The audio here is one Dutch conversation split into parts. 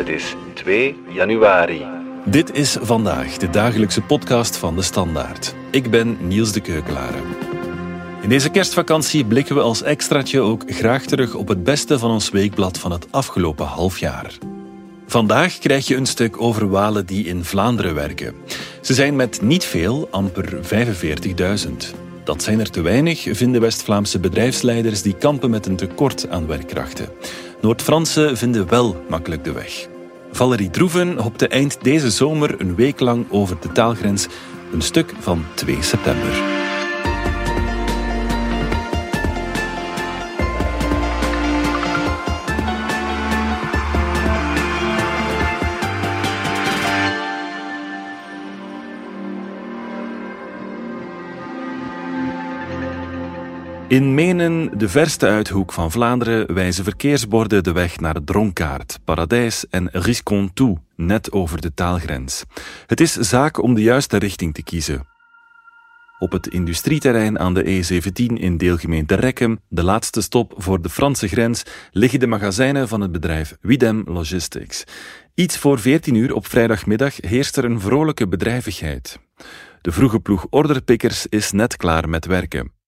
Het is 2 januari. Dit is vandaag de dagelijkse podcast van de Standaard. Ik ben Niels de Keukelare. In deze kerstvakantie blikken we als extraatje ook graag terug op het beste van ons weekblad van het afgelopen half jaar. Vandaag krijg je een stuk over Walen die in Vlaanderen werken. Ze zijn met niet veel, amper 45.000. Dat zijn er te weinig, vinden West-Vlaamse bedrijfsleiders die kampen met een tekort aan werkkrachten. Noord-Fransen vinden wel makkelijk de weg. Valerie Droeven hopte eind deze zomer een week lang over de taalgrens, een stuk van 2 september. In Menen, de verste uithoek van Vlaanderen, wijzen verkeersborden de weg naar Dronkaart, Paradijs en Riscontou, net over de taalgrens. Het is zaak om de juiste richting te kiezen. Op het industrieterrein aan de E17 in deelgemeente Rekkem, de laatste stop voor de Franse grens, liggen de magazijnen van het bedrijf Widem Logistics. Iets voor 14 uur op vrijdagmiddag heerst er een vrolijke bedrijvigheid. De vroege ploeg orderpikkers is net klaar met werken.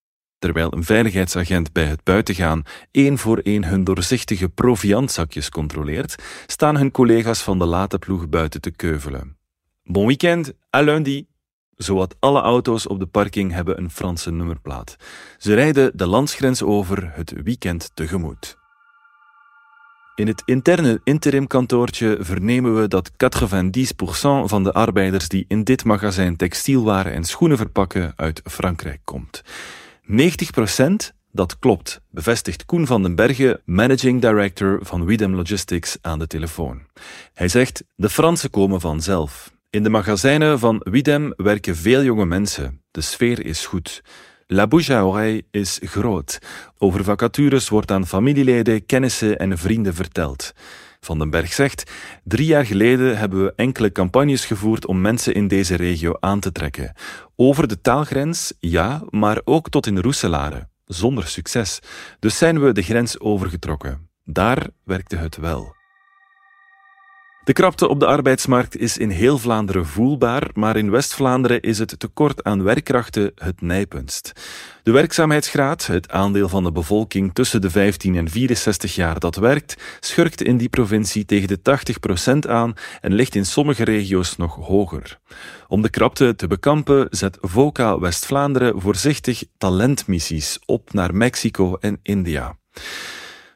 Terwijl een veiligheidsagent bij het buitengaan één voor één hun doorzichtige proviantzakjes controleert, staan hun collega's van de late ploeg buiten te keuvelen. Bon weekend, à lundi. Zowat alle auto's op de parking hebben een Franse nummerplaat. Ze rijden de landsgrens over het weekend tegemoet. In het interne interimkantoortje vernemen we dat 90% van de arbeiders die in dit magazijn textielwaren en schoenen verpakken uit Frankrijk komt. 90% dat klopt, bevestigt Koen van den Bergen, managing director van Widem Logistics, aan de telefoon. Hij zegt: De Fransen komen vanzelf. In de magazijnen van Widem werken veel jonge mensen. De sfeer is goed. La bouche à oreille is groot. Over vacatures wordt aan familieleden, kennissen en vrienden verteld. Van den Berg zegt: Drie jaar geleden hebben we enkele campagnes gevoerd om mensen in deze regio aan te trekken. Over de taalgrens, ja, maar ook tot in Roeselare. Zonder succes. Dus zijn we de grens overgetrokken. Daar werkte het wel. De krapte op de arbeidsmarkt is in heel Vlaanderen voelbaar, maar in West-Vlaanderen is het tekort aan werkkrachten het nijpendst. De werkzaamheidsgraad, het aandeel van de bevolking tussen de 15 en 64 jaar dat werkt, schurkt in die provincie tegen de 80% aan en ligt in sommige regio's nog hoger. Om de krapte te bekampen zet VOCA West-Vlaanderen voorzichtig talentmissies op naar Mexico en India.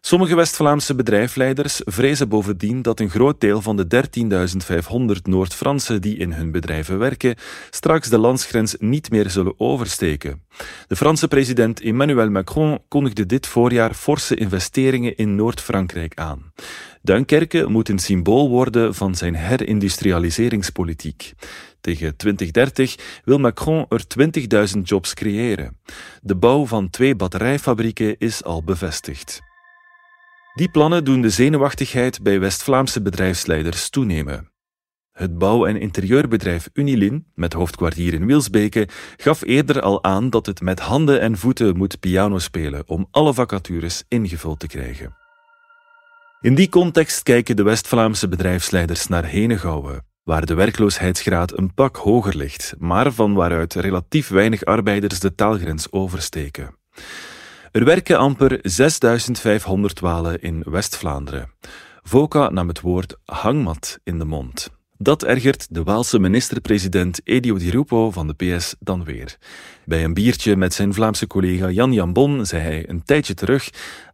Sommige West-Vlaamse bedrijfsleiders vrezen bovendien dat een groot deel van de 13.500 Noord-Fransen die in hun bedrijven werken, straks de landsgrens niet meer zullen oversteken. De Franse president Emmanuel Macron kondigde dit voorjaar forse investeringen in Noord-Frankrijk aan. Dunkerque moet een symbool worden van zijn herindustrialiseringspolitiek. Tegen 2030 wil Macron er 20.000 jobs creëren. De bouw van twee batterijfabrieken is al bevestigd. Die plannen doen de zenuwachtigheid bij West-Vlaamse bedrijfsleiders toenemen. Het bouw- en interieurbedrijf Unilin, met hoofdkwartier in Wilsbeke, gaf eerder al aan dat het met handen en voeten moet piano spelen om alle vacatures ingevuld te krijgen. In die context kijken de West-Vlaamse bedrijfsleiders naar Henegouwen, waar de werkloosheidsgraad een pak hoger ligt, maar van waaruit relatief weinig arbeiders de taalgrens oversteken. Er werken amper 6500 walen in West-Vlaanderen. Voka nam het woord hangmat in de mond. Dat ergert de Waalse minister-president Edio Di Rupo van de PS dan weer. Bij een biertje met zijn Vlaamse collega Jan Jambon zei hij een tijdje terug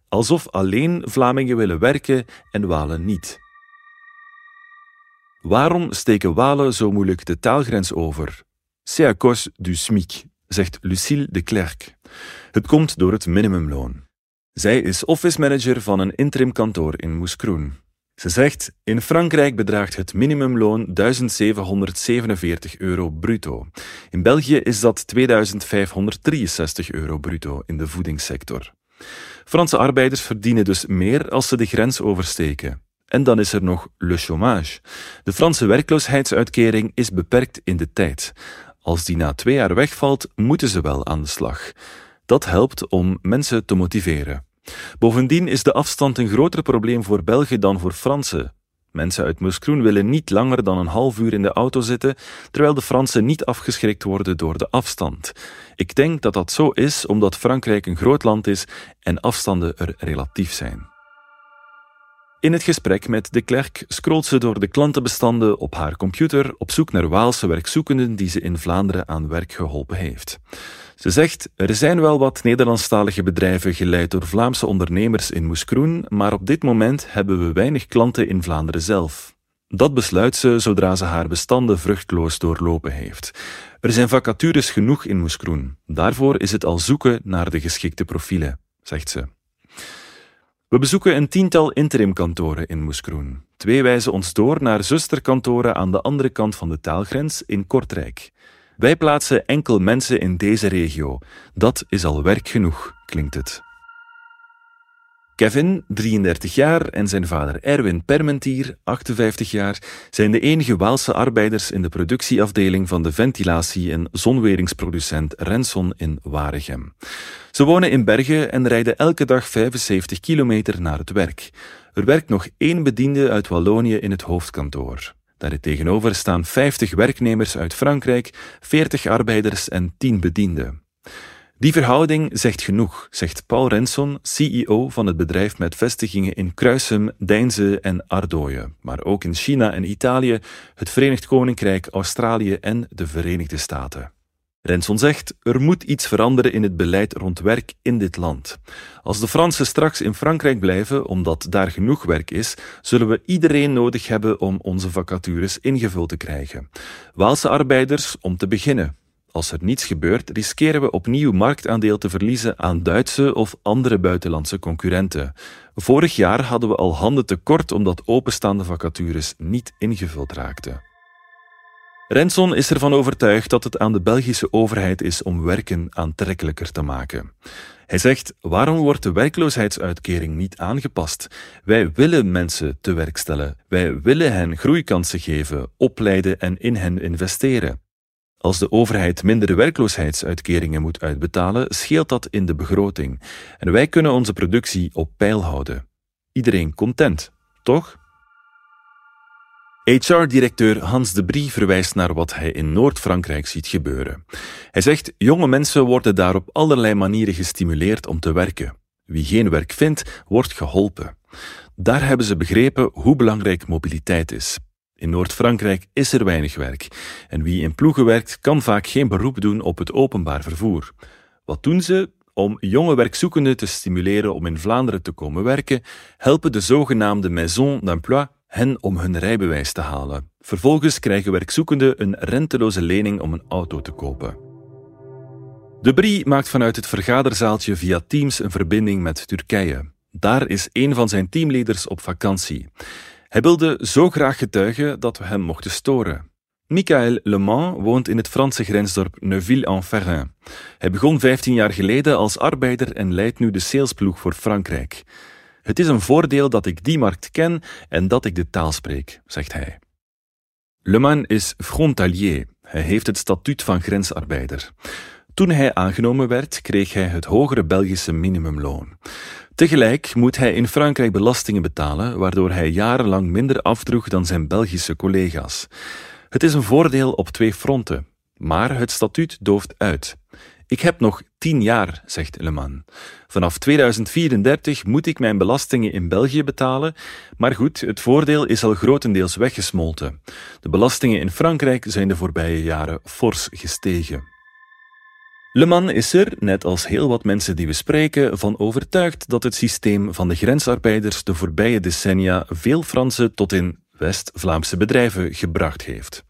alsof alleen Vlamingen willen werken en Walen niet. Waarom steken Walen zo moeilijk de taalgrens over? C'est à cause du SMIC, zegt Lucille de Klerk. Het komt door het minimumloon. Zij is office manager van een interim kantoor in Moeskroen. Ze zegt: In Frankrijk bedraagt het minimumloon 1747 euro bruto. In België is dat 2563 euro bruto in de voedingssector. Franse arbeiders verdienen dus meer als ze de grens oversteken. En dan is er nog le chômage. De Franse werkloosheidsuitkering is beperkt in de tijd. Als die na twee jaar wegvalt, moeten ze wel aan de slag. Dat helpt om mensen te motiveren. Bovendien is de afstand een groter probleem voor Belgen dan voor Fransen. Mensen uit Moeskroen willen niet langer dan een half uur in de auto zitten, terwijl de Fransen niet afgeschrikt worden door de afstand. Ik denk dat dat zo is omdat Frankrijk een groot land is en afstanden er relatief zijn. In het gesprek met de klerk scrolt ze door de klantenbestanden op haar computer op zoek naar Waalse werkzoekenden die ze in Vlaanderen aan werk geholpen heeft. Ze zegt, er zijn wel wat Nederlandstalige bedrijven geleid door Vlaamse ondernemers in Moeskroen, maar op dit moment hebben we weinig klanten in Vlaanderen zelf. Dat besluit ze zodra ze haar bestanden vruchtloos doorlopen heeft. Er zijn vacatures genoeg in Moeskroen. Daarvoor is het al zoeken naar de geschikte profielen, zegt ze. We bezoeken een tiental interimkantoren in Moeskroen. Twee wijzen ons door naar zusterkantoren aan de andere kant van de taalgrens in Kortrijk. Wij plaatsen enkel mensen in deze regio. Dat is al werk genoeg, klinkt het. Kevin, 33 jaar, en zijn vader Erwin Permentier, 58 jaar, zijn de enige Waalse arbeiders in de productieafdeling van de ventilatie- en zonweringsproducent Renson in Waregem. Ze wonen in Bergen en rijden elke dag 75 kilometer naar het werk. Er werkt nog één bediende uit Wallonië in het hoofdkantoor. Daar tegenover staan 50 werknemers uit Frankrijk, 40 arbeiders en 10 bedienden. Die verhouding zegt genoeg, zegt Paul Renson, CEO van het bedrijf met vestigingen in Kruisum, Deinze en Ardooien, maar ook in China en Italië, het Verenigd Koninkrijk, Australië en de Verenigde Staten. Renson zegt, er moet iets veranderen in het beleid rond werk in dit land. Als de Fransen straks in Frankrijk blijven, omdat daar genoeg werk is, zullen we iedereen nodig hebben om onze vacatures ingevuld te krijgen. Waalse arbeiders om te beginnen. Als er niets gebeurt, riskeren we opnieuw marktaandeel te verliezen aan Duitse of andere buitenlandse concurrenten. Vorig jaar hadden we al handen tekort omdat openstaande vacatures niet ingevuld raakten. Renson is ervan overtuigd dat het aan de Belgische overheid is om werken aantrekkelijker te maken. Hij zegt: waarom wordt de werkloosheidsuitkering niet aangepast? Wij willen mensen te werk stellen. Wij willen hen groeikansen geven, opleiden en in hen investeren. Als de overheid minder werkloosheidsuitkeringen moet uitbetalen, scheelt dat in de begroting. En wij kunnen onze productie op peil houden. Iedereen content, toch? HR-directeur Hans de Brie verwijst naar wat hij in Noord-Frankrijk ziet gebeuren. Hij zegt: jonge mensen worden daar op allerlei manieren gestimuleerd om te werken. Wie geen werk vindt, wordt geholpen. Daar hebben ze begrepen hoe belangrijk mobiliteit is. In Noord-Frankrijk is er weinig werk en wie in ploegen werkt kan vaak geen beroep doen op het openbaar vervoer. Wat doen ze? Om jonge werkzoekenden te stimuleren om in Vlaanderen te komen werken, helpen de zogenaamde Maison d'Emploi hen om hun rijbewijs te halen. Vervolgens krijgen werkzoekenden een renteloze lening om een auto te kopen. De Brie maakt vanuit het vergaderzaaltje via Teams een verbinding met Turkije. Daar is een van zijn teamleaders op vakantie. Hij wilde zo graag getuigen dat we hem mochten storen. Michael Le Mans woont in het Franse grensdorp Neuville-en-Ferrin. Hij begon 15 jaar geleden als arbeider en leidt nu de salesploeg voor Frankrijk. Het is een voordeel dat ik die markt ken en dat ik de taal spreek, zegt hij. Le Mans is frontalier. Hij heeft het statuut van grensarbeider. Toen hij aangenomen werd, kreeg hij het hogere Belgische minimumloon. Tegelijk moet hij in Frankrijk belastingen betalen, waardoor hij jarenlang minder afdroeg dan zijn Belgische collega's. Het is een voordeel op twee fronten, maar het statuut dooft uit. Ik heb nog tien jaar, zegt Leman. Vanaf 2034 moet ik mijn belastingen in België betalen, maar goed, het voordeel is al grotendeels weggesmolten. De belastingen in Frankrijk zijn de voorbije jaren fors gestegen. Le Man is er, net als heel wat mensen die we spreken, van overtuigd dat het systeem van de grensarbeiders de voorbije decennia veel Fransen tot in West-Vlaamse bedrijven gebracht heeft.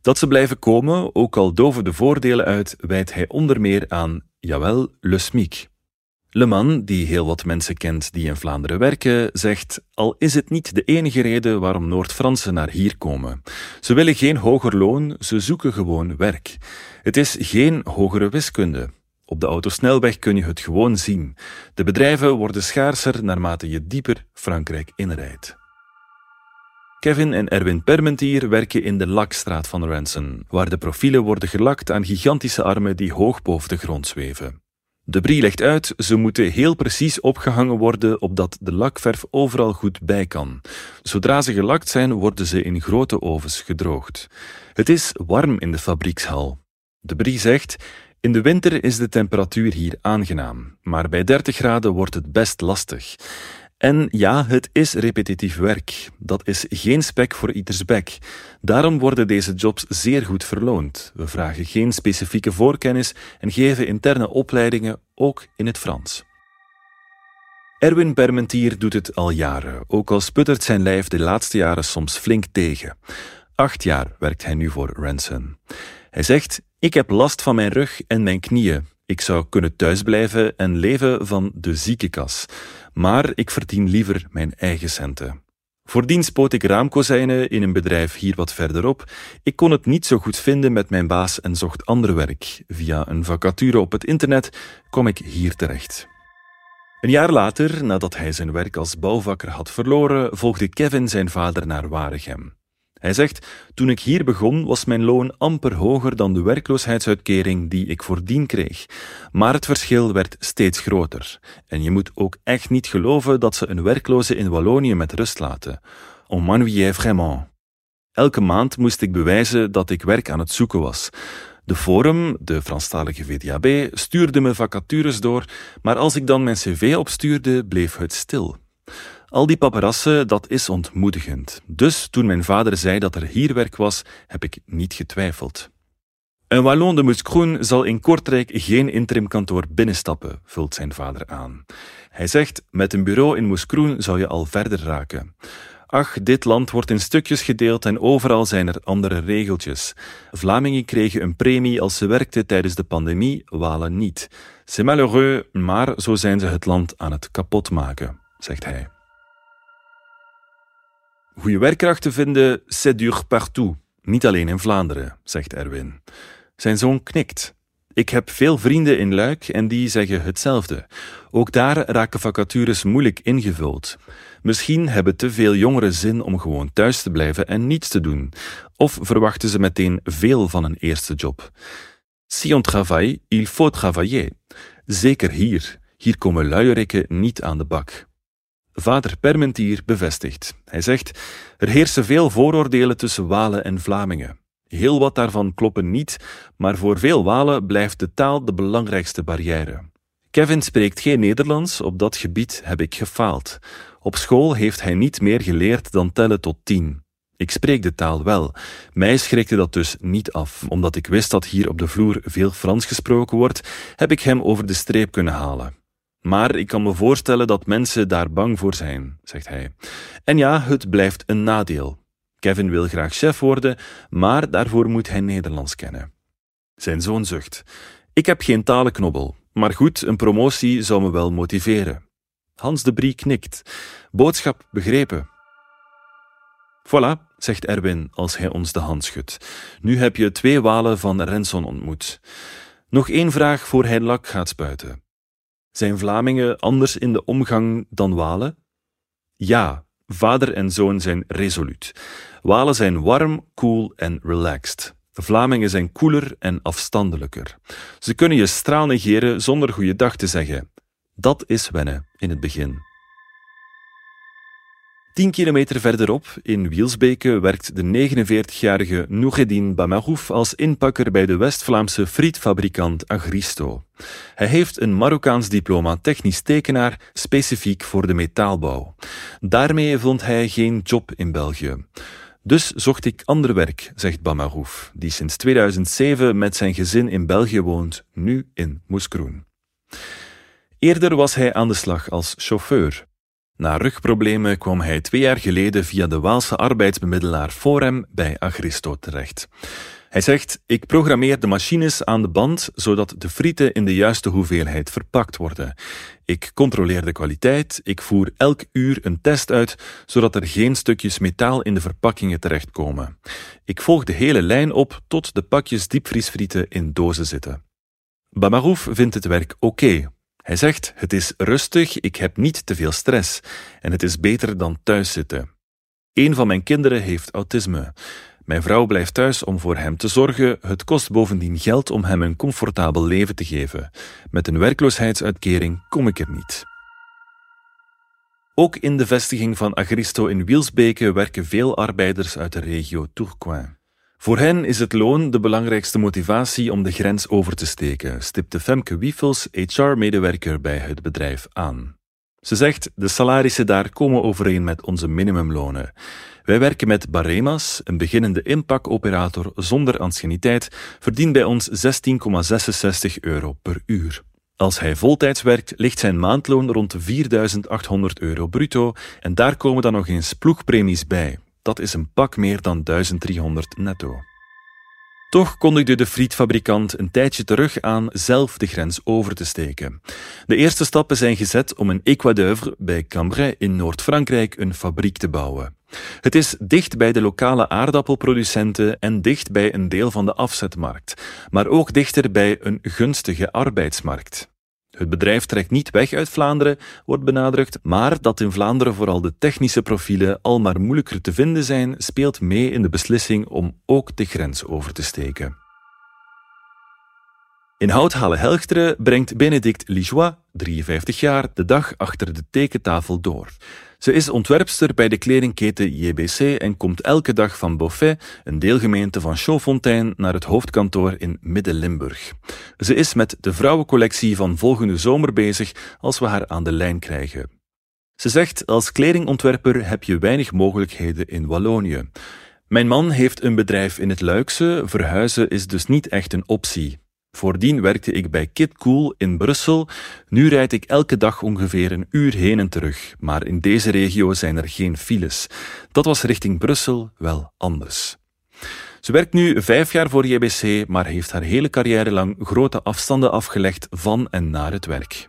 Dat ze blijven komen, ook al doven de voordelen uit, wijt hij onder meer aan, jawel, le SMIC. Le Man, die heel wat mensen kent die in Vlaanderen werken, zegt: Al is het niet de enige reden waarom Noord-Fransen naar hier komen. Ze willen geen hoger loon, ze zoeken gewoon werk. Het is geen hogere wiskunde. Op de autosnelweg kun je het gewoon zien. De bedrijven worden schaarser naarmate je dieper Frankrijk inrijdt. Kevin en Erwin Permentier werken in de lakstraat van Ranson, waar de profielen worden gelakt aan gigantische armen die hoog boven de grond zweven. De brie legt uit, ze moeten heel precies opgehangen worden opdat de lakverf overal goed bij kan. Zodra ze gelakt zijn, worden ze in grote ovens gedroogd. Het is warm in de fabriekshal. De brie zegt, in de winter is de temperatuur hier aangenaam, maar bij 30 graden wordt het best lastig. En ja, het is repetitief werk. Dat is geen spek voor ieders bek. Daarom worden deze jobs zeer goed verloond. We vragen geen specifieke voorkennis en geven interne opleidingen, ook in het Frans. Erwin Permentier doet het al jaren, ook al sputtert zijn lijf de laatste jaren soms flink tegen. Acht jaar werkt hij nu voor Ransom. Hij zegt: Ik heb last van mijn rug en mijn knieën. Ik zou kunnen thuisblijven en leven van de ziekenkas maar ik verdien liever mijn eigen centen. Voordien spoot ik raamkozijnen in een bedrijf hier wat verderop. Ik kon het niet zo goed vinden met mijn baas en zocht ander werk. Via een vacature op het internet kwam ik hier terecht. Een jaar later, nadat hij zijn werk als bouwvakker had verloren, volgde Kevin zijn vader naar Waregem. Hij zegt: Toen ik hier begon, was mijn loon amper hoger dan de werkloosheidsuitkering die ik voordien kreeg. Maar het verschil werd steeds groter. En je moet ook echt niet geloven dat ze een werkloze in Wallonië met rust laten. On m'ennuyait vraiment. Elke maand moest ik bewijzen dat ik werk aan het zoeken was. De Forum, de Franstalige VDAB, stuurde me vacatures door, maar als ik dan mijn cv opstuurde, bleef het stil. Al die paparassen, dat is ontmoedigend. Dus toen mijn vader zei dat er hier werk was, heb ik niet getwijfeld. Een Wallon de Mouscroen zal in Kortrijk geen interimkantoor binnenstappen, vult zijn vader aan. Hij zegt, met een bureau in Mouscroen zou je al verder raken. Ach, dit land wordt in stukjes gedeeld en overal zijn er andere regeltjes. Vlamingen kregen een premie als ze werkten tijdens de pandemie, Walen niet. C'est malheureux, maar zo zijn ze het land aan het kapotmaken, zegt hij. Goede werkkrachten vinden, c'est dur partout. Niet alleen in Vlaanderen, zegt Erwin. Zijn zoon knikt. Ik heb veel vrienden in Luik en die zeggen hetzelfde. Ook daar raken vacatures moeilijk ingevuld. Misschien hebben te veel jongeren zin om gewoon thuis te blijven en niets te doen. Of verwachten ze meteen veel van een eerste job. Si on travaille, il faut travailler. Zeker hier. Hier komen luierikken niet aan de bak. Vader Permentier bevestigt. Hij zegt: Er heersen veel vooroordelen tussen Walen en Vlamingen. Heel wat daarvan kloppen niet, maar voor veel Walen blijft de taal de belangrijkste barrière. Kevin spreekt geen Nederlands, op dat gebied heb ik gefaald. Op school heeft hij niet meer geleerd dan tellen tot tien. Ik spreek de taal wel. Mij schrikte dat dus niet af. Omdat ik wist dat hier op de vloer veel Frans gesproken wordt, heb ik hem over de streep kunnen halen. Maar ik kan me voorstellen dat mensen daar bang voor zijn, zegt hij. En ja, het blijft een nadeel. Kevin wil graag chef worden, maar daarvoor moet hij Nederlands kennen. Zijn zoon zucht. Ik heb geen talenknobbel, maar goed, een promotie zou me wel motiveren. Hans de Brie knikt. Boodschap begrepen. Voilà, zegt Erwin als hij ons de hand schudt. Nu heb je twee walen van Renson ontmoet. Nog één vraag voor hij lak gaat spuiten. Zijn Vlamingen anders in de omgang dan Walen? Ja, vader en zoon zijn resoluut. Walen zijn warm, cool en relaxed. Vlamingen zijn koeler en afstandelijker. Ze kunnen je straal negeren zonder goeiedag te zeggen. Dat is wennen in het begin. Tien kilometer verderop, in Wielsbeke, werkt de 49-jarige Noureddin Bamarouf als inpakker bij de West-Vlaamse frietfabrikant Agristo. Hij heeft een Marokkaans diploma technisch tekenaar, specifiek voor de metaalbouw. Daarmee vond hij geen job in België. Dus zocht ik ander werk, zegt Bamarouf, die sinds 2007 met zijn gezin in België woont, nu in Moeskroen. Eerder was hij aan de slag als chauffeur. Na rugproblemen kwam hij twee jaar geleden via de Waalse arbeidsbemiddelaar Forem bij Agristo terecht. Hij zegt: Ik programmeer de machines aan de band zodat de frieten in de juiste hoeveelheid verpakt worden. Ik controleer de kwaliteit, ik voer elk uur een test uit zodat er geen stukjes metaal in de verpakkingen terechtkomen. Ik volg de hele lijn op tot de pakjes diepvriesfrieten in dozen zitten. Bamarouf vindt het werk oké, hij zegt: Het is rustig, ik heb niet te veel stress en het is beter dan thuis zitten. Een van mijn kinderen heeft autisme. Mijn vrouw blijft thuis om voor hem te zorgen. Het kost bovendien geld om hem een comfortabel leven te geven. Met een werkloosheidsuitkering kom ik er niet. Ook in de vestiging van Agristo in Wielsbeke werken veel arbeiders uit de regio Tourcoing. Voor hen is het loon de belangrijkste motivatie om de grens over te steken, stipte Femke Wiefels, HR-medewerker bij het bedrijf, aan. Ze zegt, de salarissen daar komen overeen met onze minimumlonen. Wij werken met Baremas, een beginnende inpakoperator zonder anciëniteit, verdient bij ons 16,66 euro per uur. Als hij voltijds werkt, ligt zijn maandloon rond de 4800 euro bruto en daar komen dan nog eens ploegpremies bij. Dat is een pak meer dan 1300 netto. Toch kondigde de frietfabrikant een tijdje terug aan zelf de grens over te steken. De eerste stappen zijn gezet om in Equadeuve bij Cambrai in Noord-Frankrijk een fabriek te bouwen. Het is dicht bij de lokale aardappelproducenten en dicht bij een deel van de afzetmarkt, maar ook dichter bij een gunstige arbeidsmarkt. Het bedrijf trekt niet weg uit Vlaanderen, wordt benadrukt, maar dat in Vlaanderen vooral de technische profielen al maar moeilijker te vinden zijn, speelt mee in de beslissing om ook de grens over te steken. In Houthalen-Helchteren brengt Benedict Lijois, 53 jaar, de dag achter de tekentafel door. Ze is ontwerpster bij de kledingketen JBC en komt elke dag van Beaufait, een deelgemeente van Chaudfontaine, naar het hoofdkantoor in Midden-Limburg. Ze is met de vrouwencollectie van volgende zomer bezig als we haar aan de lijn krijgen. Ze zegt, als kledingontwerper heb je weinig mogelijkheden in Wallonië. Mijn man heeft een bedrijf in het Luikse, verhuizen is dus niet echt een optie. Voordien werkte ik bij Kit Cool in Brussel. Nu rijd ik elke dag ongeveer een uur heen en terug, maar in deze regio zijn er geen files. Dat was richting Brussel wel anders. Ze werkt nu vijf jaar voor JBC, maar heeft haar hele carrière lang grote afstanden afgelegd van en naar het werk.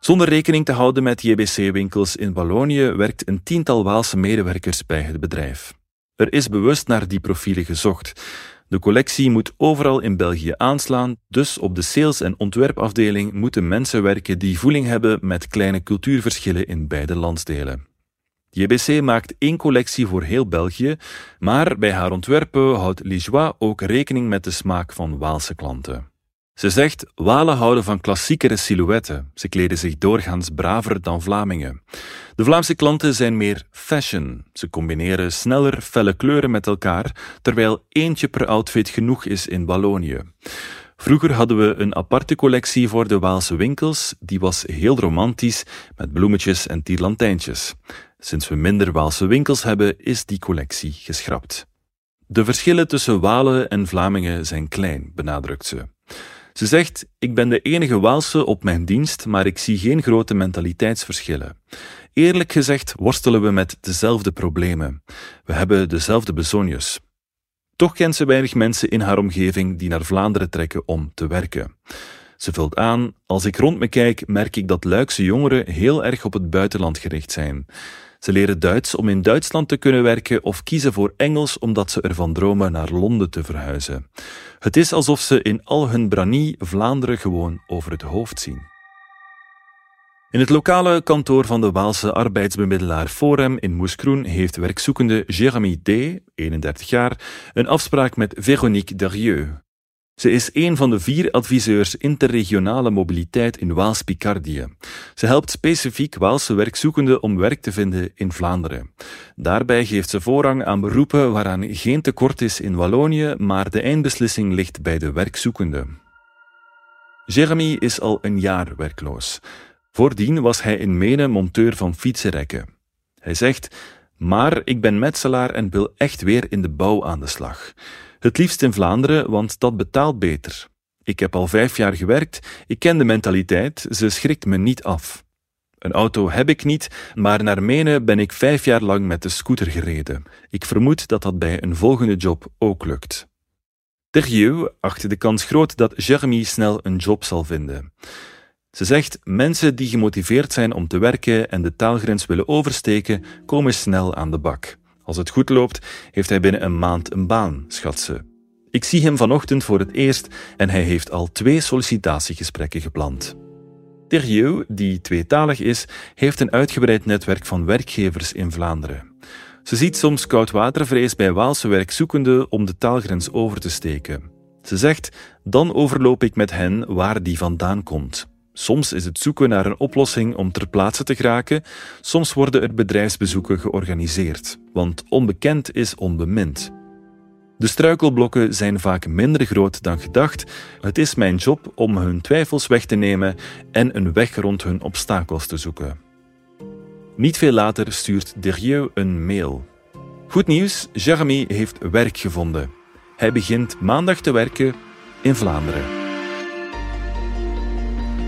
Zonder rekening te houden met JBC-winkels in Wallonië werkt een tiental Waalse medewerkers bij het bedrijf. Er is bewust naar die profielen gezocht. De collectie moet overal in België aanslaan, dus op de sales- en ontwerpafdeling moeten mensen werken die voeling hebben met kleine cultuurverschillen in beide landsdelen. JBC maakt één collectie voor heel België, maar bij haar ontwerpen houdt Lijois ook rekening met de smaak van Waalse klanten. Ze zegt, Walen houden van klassiekere silhouetten. Ze kleden zich doorgaans braver dan Vlamingen. De Vlaamse klanten zijn meer fashion. Ze combineren sneller felle kleuren met elkaar, terwijl eentje per outfit genoeg is in Wallonië. Vroeger hadden we een aparte collectie voor de Waalse winkels, die was heel romantisch, met bloemetjes en tierlantijntjes. Sinds we minder Waalse winkels hebben, is die collectie geschrapt. De verschillen tussen Walen en Vlamingen zijn klein, benadrukt ze. Ze zegt: Ik ben de enige Waalse op mijn dienst, maar ik zie geen grote mentaliteitsverschillen. Eerlijk gezegd worstelen we met dezelfde problemen. We hebben dezelfde bezonjes. Toch kent ze weinig mensen in haar omgeving die naar Vlaanderen trekken om te werken. Ze vult aan: Als ik rond me kijk, merk ik dat Luikse jongeren heel erg op het buitenland gericht zijn. Ze leren Duits om in Duitsland te kunnen werken of kiezen voor Engels omdat ze ervan dromen naar Londen te verhuizen. Het is alsof ze in al hun branie Vlaanderen gewoon over het hoofd zien. In het lokale kantoor van de Waalse arbeidsbemiddelaar Forum in Moeskroen heeft werkzoekende Jérémy D., 31 jaar, een afspraak met Véronique Derieux. Ze is een van de vier adviseurs interregionale mobiliteit in Waals-Picardie. Ze helpt specifiek Waalse werkzoekenden om werk te vinden in Vlaanderen. Daarbij geeft ze voorrang aan beroepen waaraan geen tekort is in Wallonië, maar de eindbeslissing ligt bij de werkzoekenden. Jeremy is al een jaar werkloos. Voordien was hij in Menen monteur van fietsenrekken. Hij zegt, maar ik ben metselaar en wil echt weer in de bouw aan de slag. Het liefst in Vlaanderen, want dat betaalt beter. Ik heb al vijf jaar gewerkt, ik ken de mentaliteit, ze schrikt me niet af. Een auto heb ik niet, maar naar Menen ben ik vijf jaar lang met de scooter gereden. Ik vermoed dat dat bij een volgende job ook lukt. Terjeu acht de kans groot dat Jeremy snel een job zal vinden. Ze zegt: mensen die gemotiveerd zijn om te werken en de taalgrens willen oversteken, komen snel aan de bak. Als het goed loopt, heeft hij binnen een maand een baan, schat ze. Ik zie hem vanochtend voor het eerst en hij heeft al twee sollicitatiegesprekken gepland. Thérieux, die tweetalig is, heeft een uitgebreid netwerk van werkgevers in Vlaanderen. Ze ziet soms koudwatervrees bij Waalse werkzoekenden om de taalgrens over te steken. Ze zegt: dan overloop ik met hen waar die vandaan komt. Soms is het zoeken naar een oplossing om ter plaatse te geraken, soms worden er bedrijfsbezoeken georganiseerd, want onbekend is onbemind. De struikelblokken zijn vaak minder groot dan gedacht. Het is mijn job om hun twijfels weg te nemen en een weg rond hun obstakels te zoeken. Niet veel later stuurt Derieux een mail. Goed nieuws, Jeremy heeft werk gevonden. Hij begint maandag te werken in Vlaanderen.